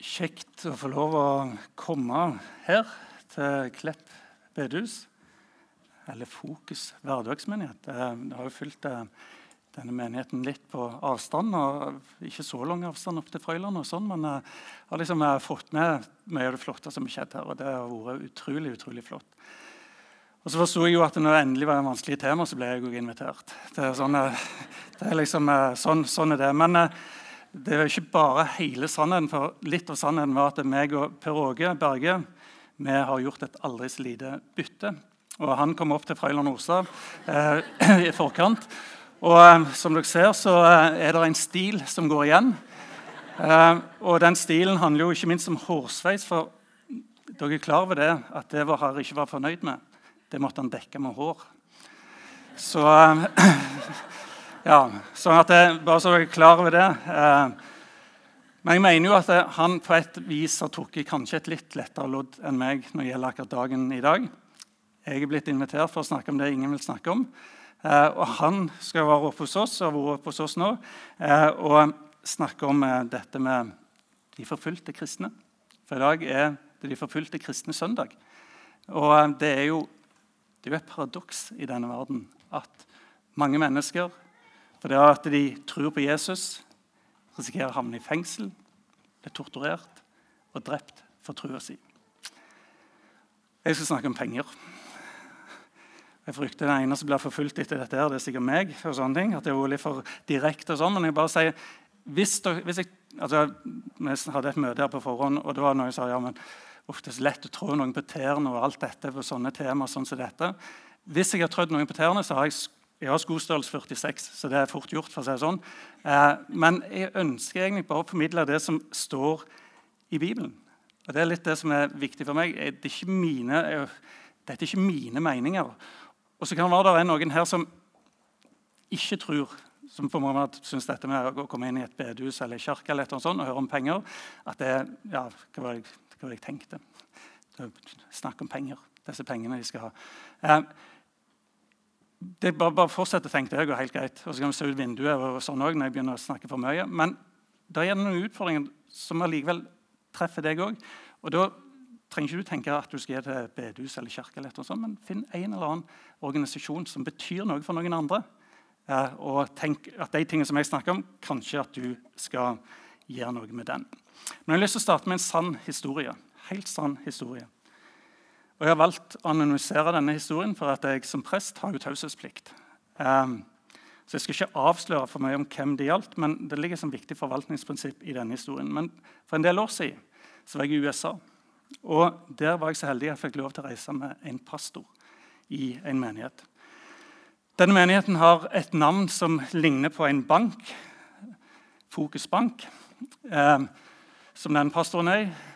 kjekt å få lov å komme her til Klepp bedehus. Eller Fokus hverdagsmenighet. Det har jo fulgt eh, denne menigheten litt på avstand. og Ikke så lang avstand opp til Frøyland, og sånn, men jeg har liksom fått med mye av det flotte som har skjedd her. og Det har vært utrolig utrolig flott. Og så forsto jeg jo at når det endelig var en vanskelig tema, så ble jeg jo invitert. Det er, sånn, eh, det er liksom, eh, sånn, sånn er det. Men det er ikke bare hele sannheten. for Litt av sannheten var at meg og Per Åge Berge vi har gjort et aldri så lite bytte. Og Han kom opp til Frøyland Osa eh, i forkant. Og eh, som dere ser, så eh, er det en stil som går igjen. Eh, og den stilen handler jo ikke minst om hårsveis. For dere er klar over det, at det vår Herre ikke var fornøyd med, det måtte han dekke med hår. Så eh, Ja, sånn at jeg, Bare så dere er klar over det. Eh, men jeg mener jo at han på et vis har trukket kanskje et litt lettere lodd enn meg når det gjelder akkurat dagen i dag. Jeg er blitt invitert for å snakke om det ingen vil snakke om. Eh, og han skal være oppe hos oss og vært oppe hos oss nå, eh, og snakke om eh, dette med de forfulgte kristne. For i dag er det de forfulgte kristne søndag. Og eh, det er jo det er jo et paradoks i denne verden at mange mennesker for det at de tror på Jesus, risikerer å havne i fengsel, bli torturert og drept for trua si. Jeg skal snakke om penger. Jeg frykter den ene som blir forfulgt etter dette, her, det er sikkert meg. og sånne ting, at det er litt for direkte og sånn, Men jeg bare sier, hvis, hvis jeg, altså, Vi hadde et møte her på forhånd, og det var noen som sa ja, men uff, det er så lett å trå noen på tærne og alt dette på sånne temaer. sånn som dette. Hvis jeg har trødd noen på tærne, så har jeg jeg har skostørrelse 46, så det er fort gjort. for å si det sånn. Eh, men jeg ønsker egentlig bare å formidle det som står i Bibelen. Og Det er litt det som er viktig for meg. Det er ikke mine, dette er ikke mine meninger. Og så kan det være det er noen her som ikke tror som på en måte syns dette med å komme inn i et bedehus eller kirke eller et sånt, og høre om penger at det ja, hva var det, hva var det jeg tenkte? Snakk om penger. Disse pengene de skal ha. Eh, det bare, bare fortsett å tenke. Det går helt greit. Og så kan vi se ut vinduet og sånn også, når jeg begynner å snakke for mye. Men det er noen utfordringer som allikevel treffer deg òg. Og da trenger ikke du tenke at du skal til bedehus eller kirke, eller sånt, men finn en eller annen organisasjon som betyr noe for noen andre. Eh, og tenk at de tingene som jeg snakker om, kanskje at du skal gjøre noe med den. Men jeg har lyst til å starte med en sann historie. Helt sann historie. Og Jeg har valgt å anonymisere denne historien for at jeg som prest har jo taushetsplikt. Um, så Jeg skal ikke avsløre for mye om hvem det gjaldt, men det ligger som viktig forvaltningsprinsipp i denne historien. Men For en del år siden så var jeg i USA. Og Der var jeg så heldig at jeg fikk lov til å reise med en pastor i en menighet. Denne menigheten har et navn som ligner på en bank. Fokus Bank. eh, som den pastoren er i.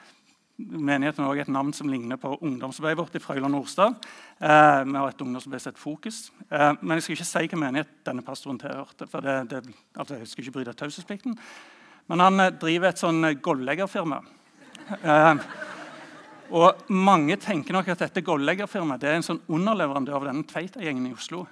Menigheten har også et navn som ligner på ungdomsarbeidet vårt i Frøyland Nordstad. Eh, vi har et ungdomsarbeid som heter Fokus. Eh, men jeg skal ikke si hvilken menighet denne pastoren tilhørte. for det, det, altså Jeg skal ikke bryte taushetsplikten. Men han eh, driver et sånn golvleggerfirma. Og mange tenker nok at dette golvleggerfirmaet er en sånn underleverandør av denne Tveita-gjengen i Oslo.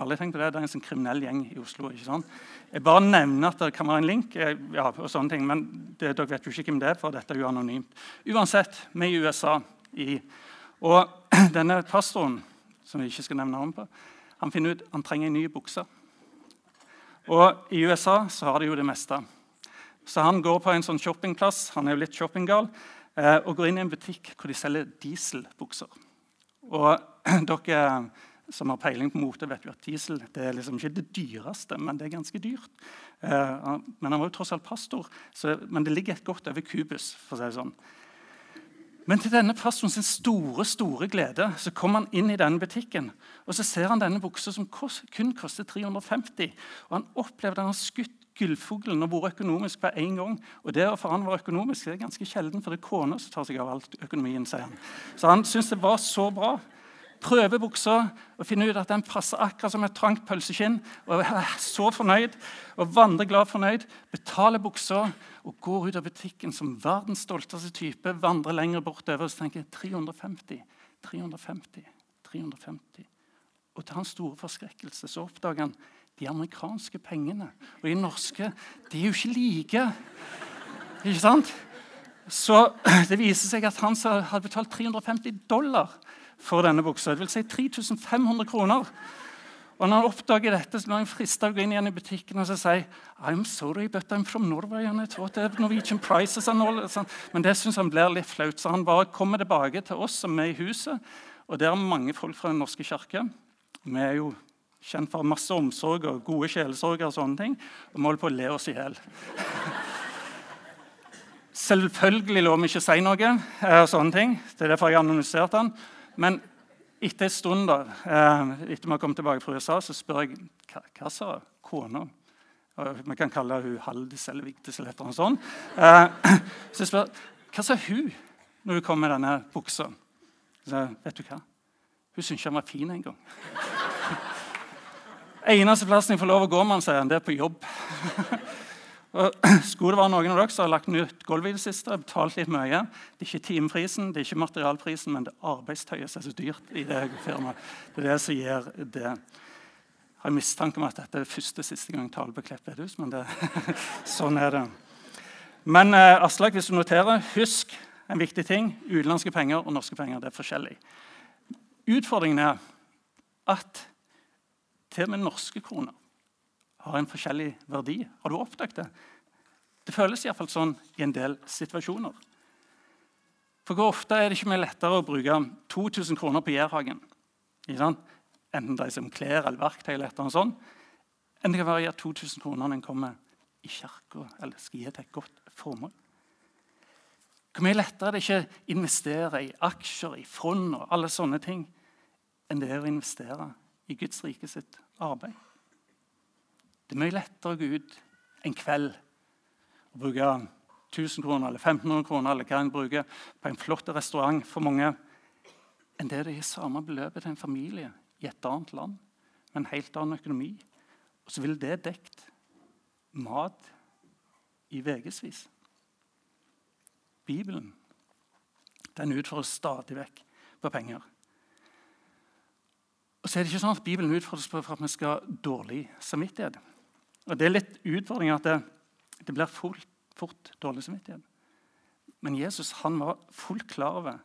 Alle tenkt på Det det er en sånn kriminell gjeng i Oslo. ikke sant? Jeg bare nevner at det kan være en link, eh, ja, og sånne ting, men det, dere vet jo ikke hvem det er, for dette er jo anonymt. Uansett, vi i USA. I, og denne pastoren, som vi ikke skal nevne navn på, han finner ut han trenger en ny bukse. Og i USA så har de jo det meste. Så han går på en sånn shoppingplass, han er jo litt shoppinggal, eh, og går inn i en butikk hvor de selger dieselbukser. Og dere som har peiling på mote, vet jo at diesel det er liksom ikke det dyreste, men det er ganske dyrt. Eh, men han var jo tross alt pastor, så, men det ligger et godt over kubus. for å si det sånn. Men til denne pastoren sin store store glede så kom han inn i denne butikken. og Så ser han denne buksa som kun koster 350 og Han opplevde at han skutt gullfuglen og vært økonomisk på én gang. Og det for han var økonomisk, det er ganske sjelden, for det er kona som tar seg av alt økonomien. sier han. Så han syntes det var så bra prøver buksa og finner ut at den passer akkurat som et trangt pølsekinn. og er Så fornøyd og vandrer glad fornøyd. Betaler buksa og går ut av butikken som verdens stolteste type. Vandrer lenger bortover og tenker 350, 350, 350. Og til hans store forskrekkelse så oppdager han de amerikanske pengene. Og de norske de er jo ikke like. Ikke sant? Så det viser seg at han hadde betalt 350 dollar for denne buksa. Det vil si 3500 kroner. Og når han oppdager dette, så blir han frista å gå inn igjen i butikken og så si I'm sorry, but I'm from Norway. and I thought that Norwegian prices and all. Men det syns han blir litt flaut, så han bare kommer tilbake til oss som er i huset. Og der er mange folk fra Den norske kirke. Vi er jo kjent for masse omsorg og gode sjelesorger og sånne ting. Og vi holder på å le oss i hjel. Selvfølgelig lå vi ikke si noe. og sånne ting. Det er derfor jeg har analysert den. Men etter en stund, da, eh, etter vi har kommet tilbake fra USA, så spør jeg hva, sa kona Vi kan kalle hun Haldis eller Vigdis eller noe sånt. Eh, så jeg spør hva sa hun når hun kom med denne buksa. Så, vet du hva? Hun syntes han var fin en gang. Eneste plassen jeg får lov å gå med han, sier han, det er på jobb. Og skulle det være noen av dere som har lagt nytt gulv i det siste, betalt litt mye Det er ikke timeprisen, det er ikke materialprisen, men det er arbeidstøyet som er så dyrt i det firmaet. Det er det som gjør det. Jeg har mistanke om at dette er første siste gang taler på Klepp bedehus, men det, sånn er det. Men eh, Aslak, hvis du noterer, husk en viktig ting. Utenlandske penger og norske penger det er forskjellig. Utfordringen er at til og med norske kroner har en forskjellig verdi. Har du oppdaget det? Det føles iallfall sånn i en del situasjoner. For Hvor ofte er det ikke mye lettere å bruke 2000 kroner på Jærhagen? Enten det er som klær eller verktøy, eller et sånt, enn det kan være å gjøre 2000 kroner når en kommer i kirka eller skal gi til et godt formål. Hvor mye lettere er det ikke å investere i aksjer, i fond og alle sånne ting, enn det er å investere i Guds rike sitt arbeid? Det er mye lettere å gå ut en kveld og bruke 1000 kroner eller 1500 kroner eller hva en bruker på en flott restaurant for mange, enn det det er samme beløpet til en familie i et annet land med en helt annen økonomi. Og så vil det dekt mat i ukevis. Bibelen den utfordrer stadig vekk på penger. Og så er det ikke sånn at Bibelen utfordres på for at vi skal ha dårlig samvittighet. Og Det er litt utfordringen at det, det blir fort, fort, dårlig samvittighet. Men Jesus han var fullt klar over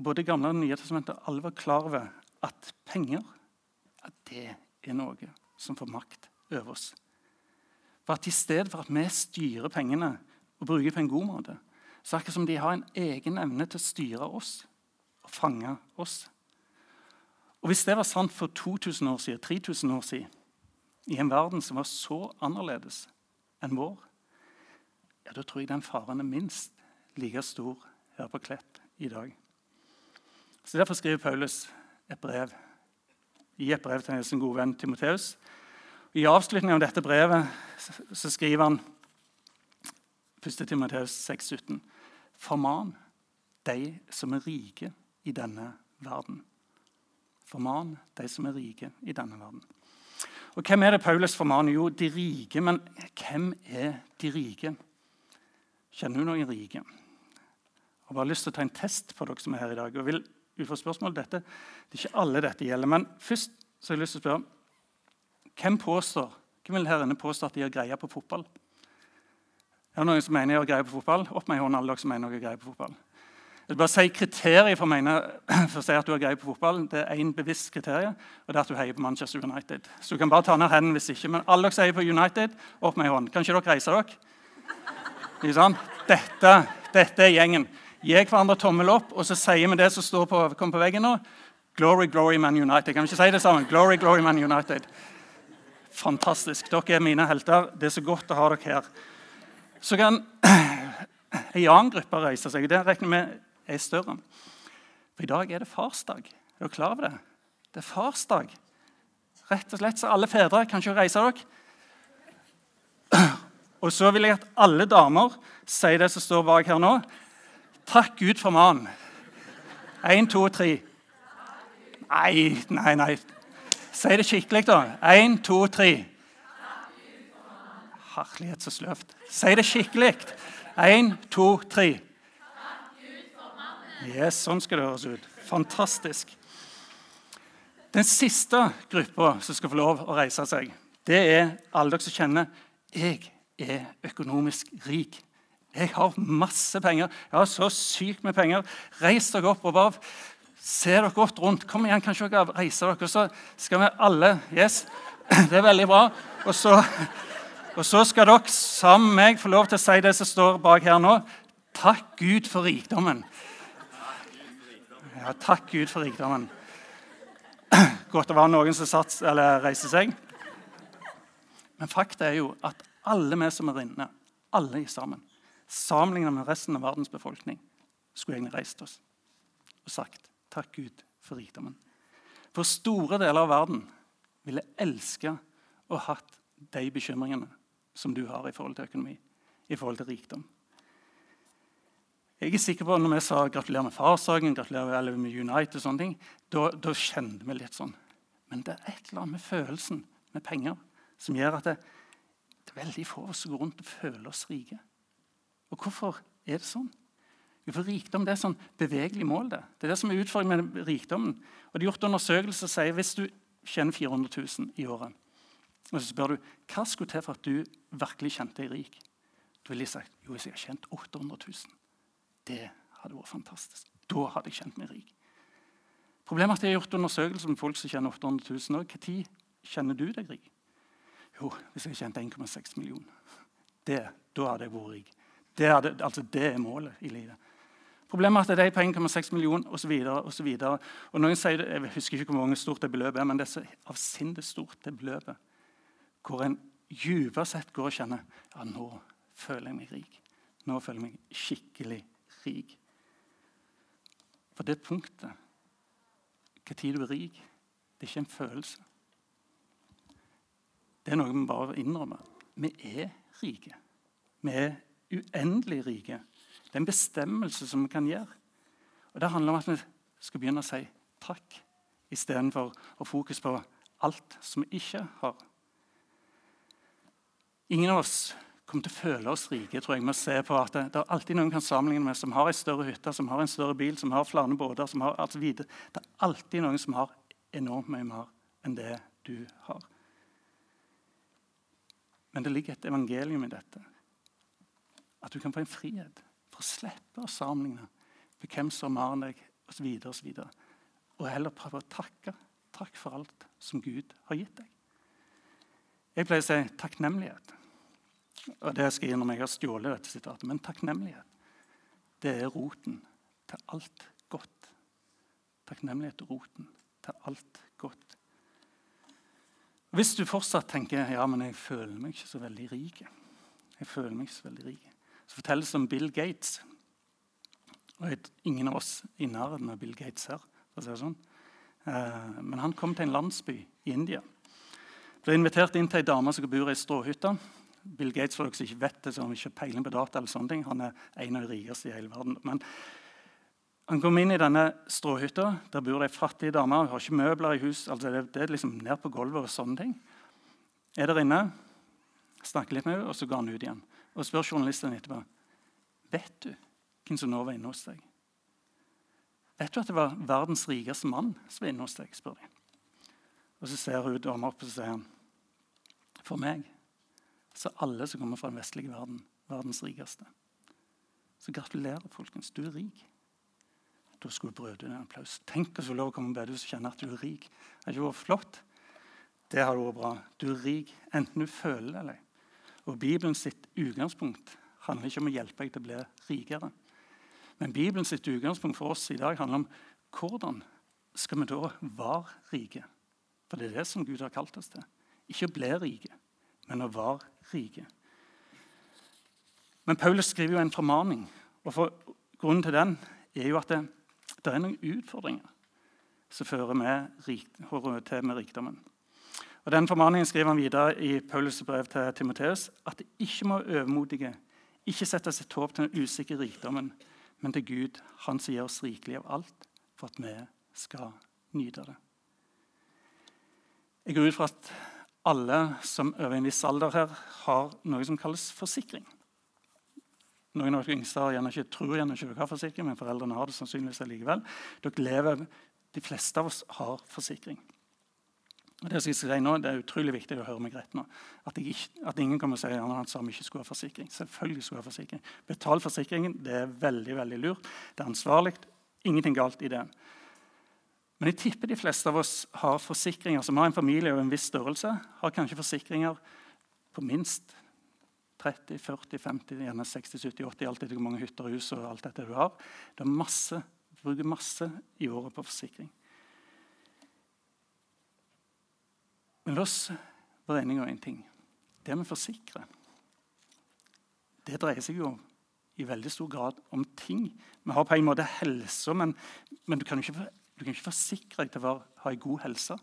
både Gamle og Nye testamentet, alle var klar over at penger at det er noe som får makt over oss. For at I stedet for at vi styrer pengene og bruker på en god måte, så er det som de har en egen evne til å styre oss og fange oss. Og Hvis det var sant for 2000 år siden, 3000 år siden, i en verden som var så annerledes enn vår, ja, da tror jeg den faren er minst like stor her på Klepp i dag. Så Derfor skriver Paulus et brev i et brev til sin gode venn Timoteus. I avslutningen av dette brevet så skriver han 1. Timoteus 6,17.: Forman de som er rike i denne verden. Forman de som er rike i denne verden. Og Hvem er det Paulus formaner? Jo, de rike. Men hvem er de rike? Kjenner du noen rike? Jeg har bare lyst til å ta en test på dere som er her i dag. og vil ut spørsmål, dette, Det er ikke alle dette gjelder. Men først så har jeg lyst til å spørre hvem påstår, hvem vil her inne påstå at de har greie på fotball? Er det noen som mener de har greie på fotball? Opp med hånden alle dere som mener de har greie på fotball. Jeg vil bare si Kriteriet for, mene, for å si at du har greie på fotball, det er én bevisst kriterium, og det er at du heier på Manchester United. Så du kan bare ta ned hendene hvis ikke. Men alle dere heier på United, opp med hånd. Kan ikke dere reise dere? Ikke? Dette, dette er gjengen. Gi hverandre tommel opp, og så sier vi det som står på, kom på veggen nå. Glory, glory, Man United. Kan vi ikke si det sammen? Glory, glory, Man United. Fantastisk. Dere er mine helter. Det er så godt å ha dere her. Så kan en annen gruppe reise seg. Det regner med er større. For i dag er det farsdag. Er dere klar over det? Det er farsdag. Rett og slett så alle fedre kan ikke reise dere. Og så vil jeg at alle damer sier det som står bak her nå. Takk Gud for mannen. Én, to, tre. Nei, nei, nei. Si det skikkelig, da. Én, to, tre. Herlighet, så sløvt. Si det skikkelig. Én, to, tre. Yes, sånn skal det høres ut. Fantastisk. Den siste gruppa som skal få lov å reise seg, det er alle dere som kjenner jeg er økonomisk rik. Jeg har masse penger. Jeg har så sykt med penger. Reis dere opp og bare se dere godt rundt. Kom igjen, kanskje dere reiser dere, så skal vi alle Yes, det er veldig bra. Og så, og så skal dere sammen med meg få lov til å si det som står bak her nå. Takk Gud for rikdommen. Ja, takk Gud for rikdommen. Godt det var noen som satt, eller reiste seg. Men fakta er jo at alle vi som er inne, alle sammen, sammenlignet med resten av verdens befolkning, skulle egentlig reist oss og sagt takk Gud for rikdommen. For store deler av verden ville elske og hatt de bekymringene som du har i forhold til økonomi, i forhold til rikdom. Jeg er sikker på at når vi sa gratulerer med farsdagen, gratulerer med United', og sånne ting, da, da kjente vi litt sånn. Men det er et eller annet med følelsen med penger som gjør at det, det er veldig få av oss som går rundt og føler oss rike. Og hvorfor er det sånn? Jo, for Rikdom det er sånn bevegelig mål. Det Det er det som er utfordringen med rikdommen. Og det er gjort undersøkelser som sier hvis du tjener 400 000 i året, og så spør du hva skulle til for at du virkelig kjente deg rik, da ville de sagt jo, hvis jeg har tjent 800 000. Det hadde vært fantastisk. Da hadde jeg kjent meg rik. Problemet er at jeg har gjort undersøkelser med folk som tjener 800 000. Når kjenner du deg rik? Jo, hvis jeg tjente 1,6 millioner. Det, da hadde jeg vært rik. Det, hadde, altså, det er målet i livet. Problemet er at er på 1,6 millioner osv. Og, og, og noen sier det, Jeg husker ikke hvor mange stort det beløpet er, men det er så avsindig stort, det beløpet. Hvor en dypere sett går og kjenner ja, nå føler jeg meg rik. Nå føler jeg meg skikkelig rik. For det punktet, hva tid du er rik, det er ikke en følelse. Det er noe vi bare innrømmer. Vi er rike. Vi er uendelig rike. Det er en bestemmelse som vi kan gjøre. Og Det handler om at vi skal begynne å si takk istedenfor å fokus på alt som vi ikke har. Ingen av oss kommer til å føle oss rike. tror jeg, med å se på at Det, det er alltid noen kan sammenligne med som har en større hytte, som har en større bil, som har flere båter. som har alt videre. Det er alltid noen som har enormt mye mer enn det du har. Men det ligger et evangelium i dette. At du kan få en frihet for å slippe å sammenligne med hvem som har enn deg, osv. Og, og, og heller prøve å takke. Takk for alt som Gud har gitt deg. Jeg pleier å si takknemlighet. Og det skal jeg innrømme, jeg har stjålet dette sitatet. Men takknemlighet, det er roten til alt godt. Takknemlighet er roten til alt godt. Hvis du fortsatt tenker ja, men jeg føler meg ikke så veldig rik, jeg føler meg ikke så veldig rik, så fortelles det om Bill Gates. Og Ingen av oss i nærheten av Bill Gates her. for å si det sånn. Eh, men han kom til en landsby i India. Ble invitert inn til ei dame som bor i ei. Bill Gates for dere som ikke vet det, har ikke peiling på data. eller sånne ting. Han er en av de rikeste i hele verden. Men han kom inn i denne stråhytta. Der bor det ei fattig dame. Hun har ikke møbler i hus. Altså det, det, er liksom ned på gulvet og sånne ting. Er der inne, snakker litt med henne, og så går han ut igjen. Og spør journalisten etterpå vet du hvem som nå var inne hos deg. Vet du at det var verdens rikeste mann som var inne hos deg? spør de. Og Så ser hun dama opp og så sier han, for meg så alle som kommer fra den vestlige verden, verdens rikeste. Så gratulerer, folkens. Du er rik. Da skulle brødre en applaus. Tenk å få lov å komme på bedehus og kjenne at du er rik. Det er ikke vært flott? Det har vært bra. Du er rik, enten du føler det eller ei. Og Bibelen sitt utgangspunkt handler ikke om å hjelpe deg til å bli rikere. Men Bibelen sitt utgangspunkt for oss i dag handler om hvordan skal vi da være rike? For det er det som Gud har kalt oss til. Ikke å bli rike, men å være rike. Men Paulus skriver jo en formaning, og for grunnen til den er jo at det, det er noen utfordringer som fører med, til med rikdommen. Og Den formaningen skriver han videre i Paulus' brev til Timoteus. At det ikke må overmodige, ikke sette sitt håp til den usikre rikdommen, men til Gud, Han som gir oss rikelig av alt, for at vi skal nyte det. Jeg går ut fra at alle som over en viss alder her, har noe som kalles forsikring. Noen av dere yngste har gjerne ikke, tror gjerne ikke dere har forsikring, men foreldrene har det sannsynligvis likevel. Dere lever, De fleste av oss har forsikring. Det skal jeg si nå, det er utrolig viktig å høre meg rett nå. At, ikke, at ingen kommer og sier at vi ikke skulle ha forsikring. Selvfølgelig skulle ha forsikring. Betal forsikringen. Det er veldig veldig lurt. Det er ansvarlig. Ingenting galt i det. Men jeg tipper de fleste av oss har forsikringer som har en familie av en viss størrelse. Har kanskje forsikringer på minst 30, 40, 50, gjerne 60, 70, 80, alt etter hvor mange hytter og hus og alt dette du har. Det er masse, du bruker masse i året på forsikring. Men la oss være enige om én ting. Det vi forsikrer, det dreier seg jo i veldig stor grad om ting. Vi har på en måte helse, men, men du, kan jo ikke, du, kan ikke, forsikre deg til å ha en god helse.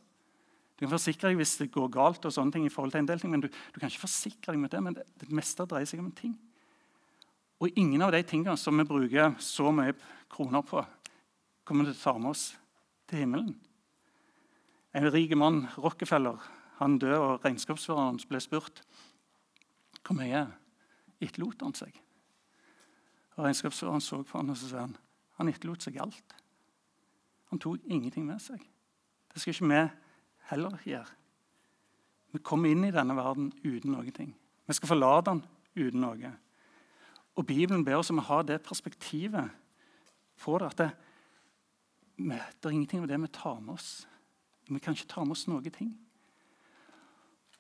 Du kan forsikre deg hvis det går galt, og sånne ting i forhold til en del ting, men du, du kan ikke forsikre deg mot det. Men det, det, meste dreier seg om ting. Og ingen av de tingene som vi bruker så mye kroner på, kommer til å ta med oss til himmelen. En rik mann, Rockefeller, han døde, og regnskapsføreren ble spurt hvor mye etterlot han seg. Og Regnskapsføreren så på han og så sa han, han etterlot seg alt. Han tok ingenting med seg. Det skal ikke vi heller gjøre. Vi kommer inn i denne verden uten noen ting. Vi skal forlate den uten noe. Og Bibelen ber oss om å ha det perspektivet på det at det, det er ingenting av det vi tar med oss. Vi kan ikke ta med oss noen ting.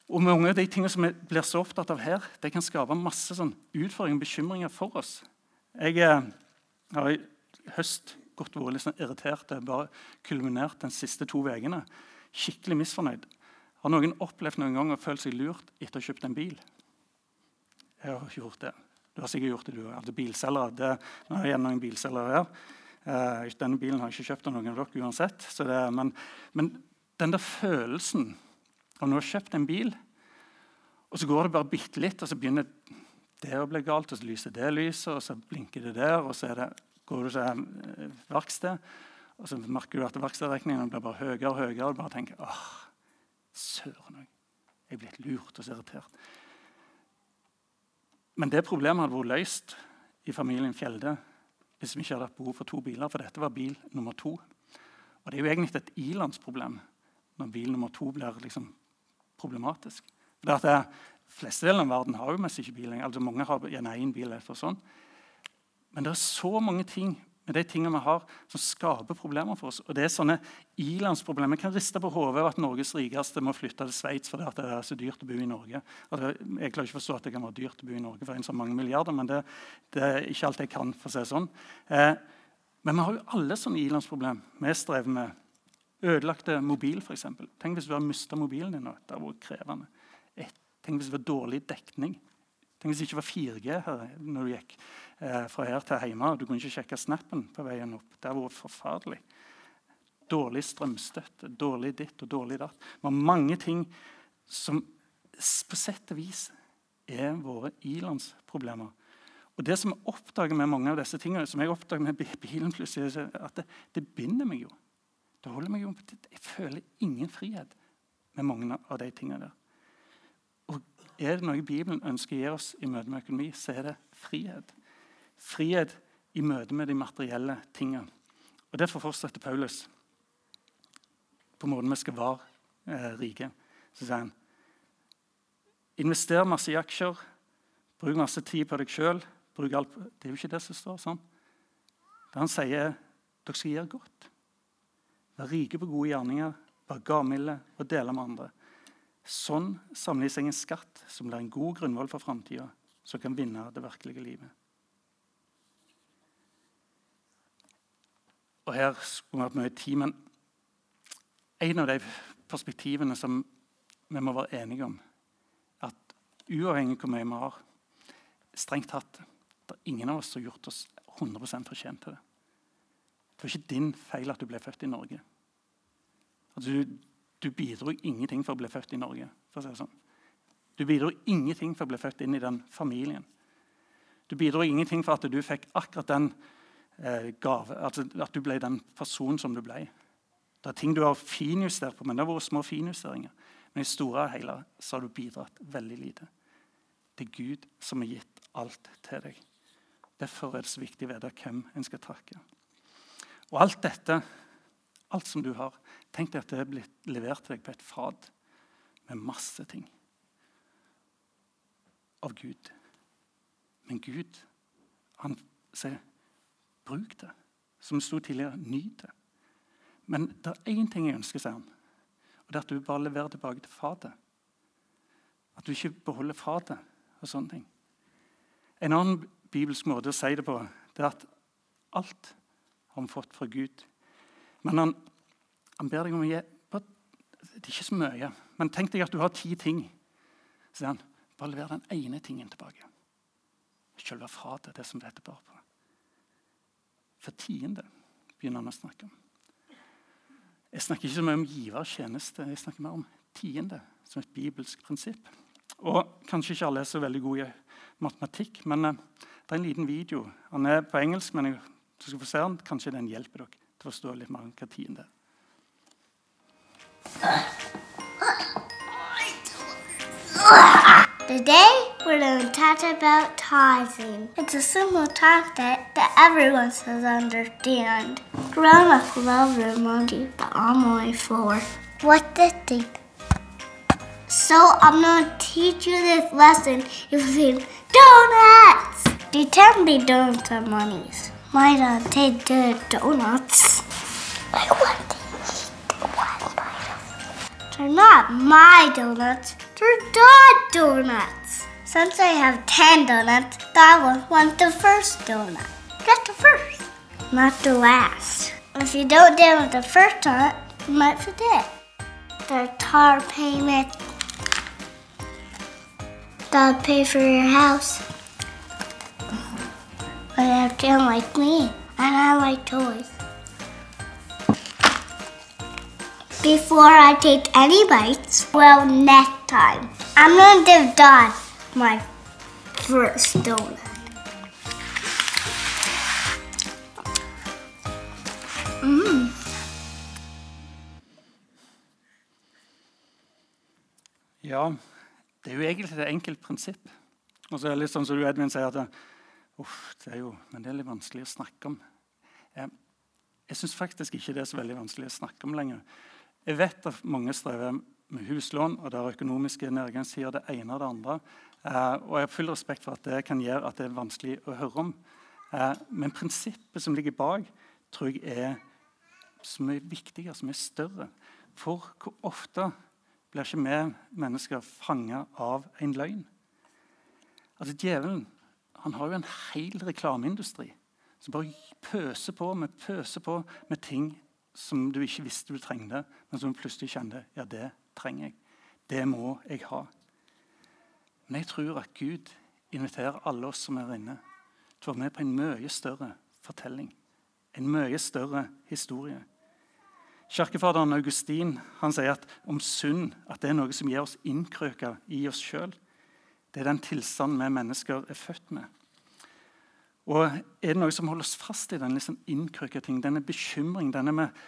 Og Mange av de tingene som vi blir så opptatt av her, det kan skape masse sånn utfordringer og bekymringer for oss. Jeg eh, har i høst gått vært litt sånn irritert. Det bare kulminert de siste to ukene. Skikkelig misfornøyd. Har noen opplevd noen gang å føle seg lurt etter å ha kjøpt en bil? Jeg har gjort det. Du har sikkert gjort det, du. Altså bilselgere. Det, nå er det noen bilselgere her. Eh, denne bilen har jeg ikke kjøpt av noen av dere uansett. Det, men, men den der følelsen av nå har kjøpt en bil, og så går det bare bitte litt, og så begynner det å bli galt, og så lyser det lyset, og så blinker det der, og så er det, går du til eh, verksted, og så merker du at verkstedregningen blir bare høyere og høyere, og du bare tenker åh, søren òg. Jeg er blitt lurt og så irritert. Men det problemet hadde vært løst i familien Fjelde hvis vi ikke hadde hatt behov for to biler, for dette var bil nummer to. Og det er jo egentlig et ilandsproblem når bil nummer to blir liksom problematisk. For det at Flestedelen av verden har jo mest ikke bil. Altså Mange har gjerne én bil. eller sånn. Men det er så mange ting med de tingene vi har, som skaper problemer for oss. Og det er sånne ilandsproblemer. Vi kan riste på hodet over at Norges rikeste må flytte til Sveits fordi det er så dyrt å bo i Norge. Altså, jeg klarer ikke forstå at det kan være dyrt å bo i Norge for en så mange milliarder, men det, det, er ikke alt jeg kan. for å si sånn. Eh, men vi har jo alle sånne ilandsproblemer vi strever med. Ødelagte mobil, f.eks. Tenk hvis du har mista mobilen din. Det har vært krevende. Tenk hvis det var dårlig dekning. Tenk hvis det ikke var 4G her når du gikk eh, fra her til hjemme. Du kunne ikke sjekke snappen på veien opp. Det hadde vært forferdelig. Dårlig strømstøtte, dårlig ditt og dårlig datt. Det var mange ting som på sett og vis er våre ilandsproblemer. Og Det som jeg oppdager med mange av disse tingene, som jeg oppdager med bilen, plutselig, at det, det binder meg jo. Det holder meg jo Jeg føler ingen frihet med mange av de tingene der. Er det noe Bibelen ønsker å gi oss i møte med økonomi, så er det frihet. Frihet i møte med de materielle tingene. Og Derfor fortsetter Paulus på måten vi skal være eh, rike. Så sier han Invester masse i aksjer, bruk masse tid på deg sjøl. Det er jo ikke det som står sånn. Det han sier, dere skal gjøre godt. Være rike på gode gjerninger, være gavmilde og dele med andre. Sånn samler de seg en skatt som blir en god grunnvoll for framtida, som kan vinne det virkelige livet. Og Her skulle vi hatt mye tid, men en av de perspektivene som vi må være enige om, at uavhengig av hvor mye vi har, strengt tatt det er ingen av oss som har gjort oss 100 fortjent til det. Det var ikke din feil at du ble født i Norge. At du, du bidro ingenting for å bli født i Norge. for å si det sånn. Du bidro ingenting for å bli født inn i den familien. Du bidro ingenting for at du fikk akkurat den eh, gave, altså at du ble den personen som du ble. Det er ting du har finjustert på, men det har vært små finjusteringer. Men i store og hele så har du bidratt veldig lite. Det er Gud som har gitt alt til deg. Derfor er det så viktig å vite hvem en skal takke. Og alt dette, alt som du har, tenk deg at det er blitt levert til deg på et fat. med masse ting av Gud. Men Gud, han sier, bruk det. Som det sto tidligere, nyt det. Men det er én ting jeg ønsker, sier han. Og det er at du bare leverer tilbake til fatet. At du ikke beholder fatet og sånne ting. En annen bibelsk måte å si det på det er at alt har vi fått fra Gud. Men han, han ber deg om å gi Det er ikke så mye. Men tenk deg at du har ti ting. Så sier han bare lever den ene tingen tilbake. Selve fatet, det som dette bar på. For tiende begynner han å snakke om. Jeg snakker ikke så mye om givertjeneste, jeg snakker mer om tiende som et bibelsk prinsipp. Og Kanskje ikke alle er så veldig gode i matematikk, men uh, det er en liten video. Han er på engelsk, men jeg, skal få se den. kanskje den hjelper dere til hva tiende er. Today, we're going to talk about tithing. It's a simple topic that everyone should understand. Grown ups love money, but I'm only four. What the thing? So I'm going to teach you this lesson using donuts. They can be donuts or monies. Why don't they do donuts? I want to eat one bite of They're not my donuts. They're dog donuts. Since I have 10 donuts, I will want the first donut. Get the first, not the last. If you don't deal with the first donut, you might forget. The car payment, the pay for your house. But I have children like me, and I like toys. Before I take any bites, well, next time, I'm gonna give Dad my first donut. Mmm. Ja, det er jo egentlig et enkelt prinsipp. Og så er det litt sånn som du Edvin sier, at uff, det er jo, men det er litt vanskelig å snakke om. Jeg, jeg syns faktisk ikke det er så veldig vanskelig å snakke om lenger. Jeg vet at mange strever med huslån, og der økonomiske nedgangstider, det ene og det andre. Eh, og jeg har full respekt for at det kan gjøre at det er vanskelig å høre om. Eh, men prinsippet som ligger bak, tror jeg er så mye viktigere, så mye større. For hvor ofte blir ikke vi mennesker fanga av en løgn? Altså Djevelen han har jo en hel reklameindustri som bare pøser på med, pøser på med ting som du ikke visste du trengte, men som du plutselig kjente ja, det trenger jeg. Det må jeg ha. Men jeg tror at Gud inviterer alle oss som er inne, til å være med på en mye større fortelling. En mye større historie. Kirkefaderen Augustin han sier at om synd at det er noe som gjør oss innkrøka i oss sjøl. Det er den tilstanden vi mennesker er født med. Og Er det noe som holder oss fast i den liksom innkrøka ting, denne bekymring, denne med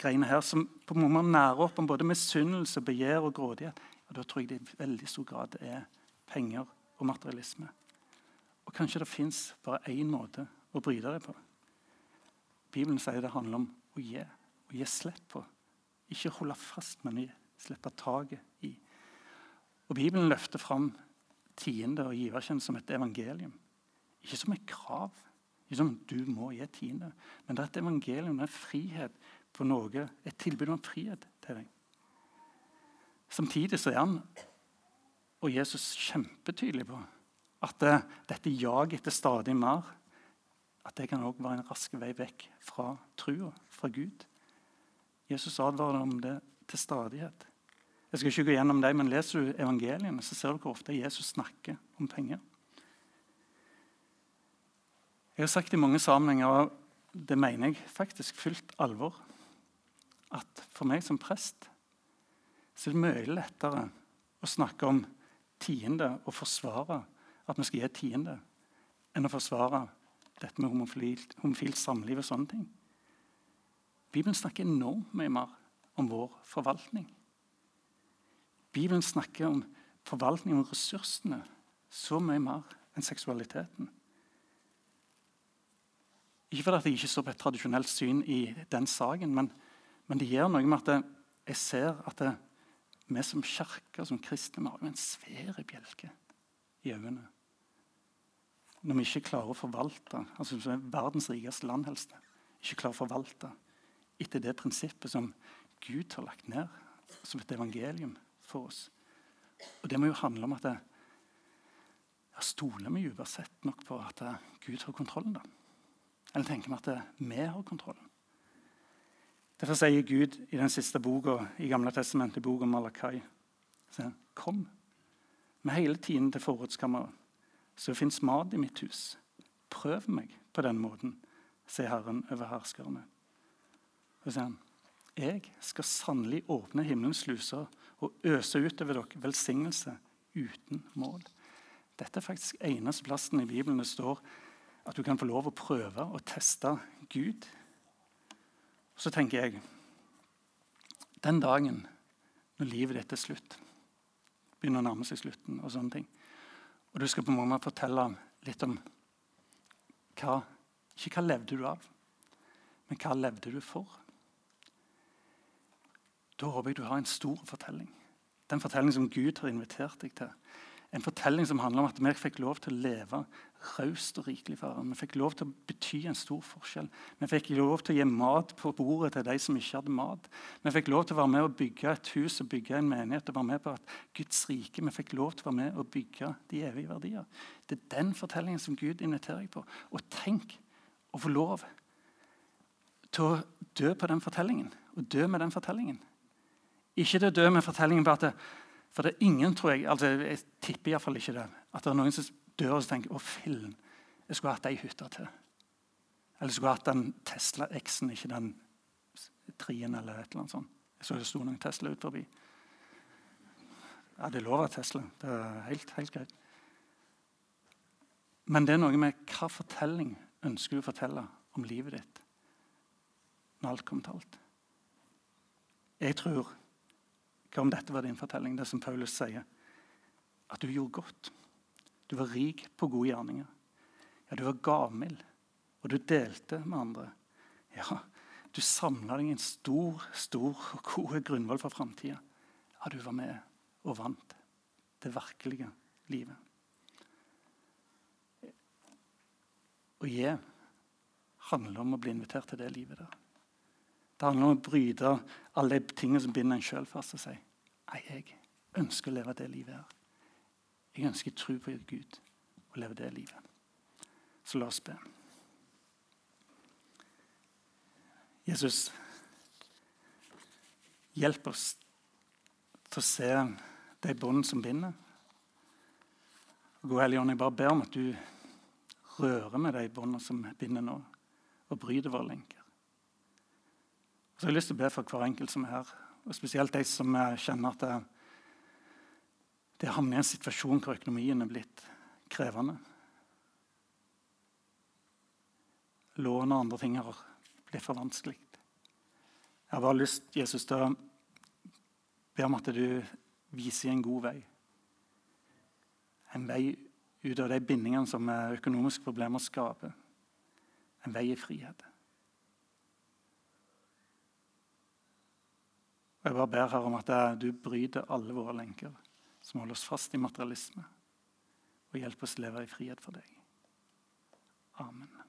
greiene her, som på en måte nærer opp om både misunnelse, begjær og grådighet, ja, da tror jeg det i veldig stor grad er penger og materialisme. Og kanskje det fins bare én måte å bryte det på. Bibelen sier det handler om å gi å gi slipp på. Ikke holde fast, men slippe taket i. Og Bibelen løfter fram tiende og giverkjent som et evangelium. Ikke som et krav. Ikke som du må gi tiende. Men det er et evangelium, det er frihet på noe, et tilbud om frihet til deg. Samtidig så er han og Jesus kjempetydelig på at det, dette jaget etter stadig mer at det kan også være en rask vei vekk fra trua, fra Gud. Jesus advarer om det til stadighet. Jeg skal ikke gå gjennom det, men Leser du evangeliene, så ser du hvor ofte Jesus snakker om penger. Jeg har sagt i mange sammenhenger, og det mener jeg faktisk fullt alvor, at for meg som prest så er det mye lettere å snakke om tiende og forsvare at vi skal gi tiende, enn å forsvare dette med homofilt, homofilt samliv og sånne ting. Bibelen snakker enormt mye mer om vår forvaltning. Bibelen snakker om forvaltning av ressursene så mye mer enn seksualiteten. Ikke fordi jeg ikke står på et tradisjonelt syn i den saken, men, men det gjør noe med at jeg ser at det, vi som kirke som kristne vi har jo en svær bjelke i øynene. Når vi ikke klarer å forvalte, altså som er verdens rikeste land helst, ikke klarer å forvalte etter det prinsippet som Gud har lagt ned som et evangelium for oss. Og Det må jo handle om at det, ja, Stoler vi uansett nok på at Gud har kontrollen? da? Eller tenker vi at vi har kontrollen? Derfor sier Gud i den siste boka i Gamle testamentet, boka Malakai, Kom med hele tiden til forrådskammeret, så fins mat i mitt hus. Prøv meg på den måten, sier Herren over herskerne. Og sier han, Jeg skal sannelig åpne himmelens sluser og øse utover dere velsignelse uten mål. Dette er faktisk eneste plassen i Bibelen det står at du kan få lov å prøve å teste Gud. Og så tenker jeg Den dagen når livet ditt er slutt, begynner å nærme seg slutten, og sånne ting, og du skal på en måte fortelle litt om hva Ikke hva levde du av, men hva levde du for? Da håper jeg du har en stor fortelling. Den fortellingen som Gud har invitert deg til. En fortelling som handler om at vi fikk lov til å leve raust og rikelig for Herren. Vi fikk lov til å bety en stor forskjell. Vi fikk lov til å gi mat på bordet til de som ikke hadde mat. Vi fikk lov til å være med og bygge et hus og bygge en menighet og være med på at Guds rike. Vi fikk lov til å være med og bygge de evige verdier. Det er den fortellingen som Gud inviterer deg på. Og tenk å få lov til å dø på den fortellingen. Og dø med den fortellingen. Ikke til å dø med fortellingen på at det, for det er ingen, tror jeg altså Jeg tipper iallfall ikke det. At det er noen som dør og tenker å fillen, jeg skulle hatt ei hytte til. Eller skulle hatt den Tesla X-en, ikke den trien eller et eller annet sånt. Jeg så det sto noen Tesla ut forbi. Ja, det er lov av Tesla. Det er helt, helt greit. Men det er noe med hva fortelling ønsker du å fortelle om livet ditt når alt kommer til alt. Jeg tror hva om dette var din fortelling, det som Paulus sier? At du gjorde godt. Du var rik på gode gjerninger. Ja, du var gavmild, og du delte med andre. Ja, du samla deg en stor, stor og god grunnvoll for framtida. Ja, du var med og vant det virkelige livet. Å gi handler om å bli invitert til det livet der. Det handler om å bryte alle de tingene som binder en sjøl fast og si Nei, jeg ønsker å leve det livet her. Jeg ønsker tro på Gud og leve det livet. Så la oss be. Jesus, hjelp oss til å se de bånd som binder. Gode Hellige Ånd, jeg bare ber om at du rører med de båndene som binder nå, og bryter våre lenker. Så jeg har lyst til å be for hver enkelt som er her, og spesielt de som kjenner at det, det havner i en situasjon hvor økonomien er blitt krevende. Lån og andre ting har blitt for vanskelig. Jeg har bare lyst Jesus, til å be om at du viser en god vei. En vei ut av de bindingene som økonomiske problemer skaper. En vei i frihet. Jeg bare ber her om at du bryter alle våre lenker som holder oss fast i materialisme, og hjelper oss å leve i frihet for deg. Amen.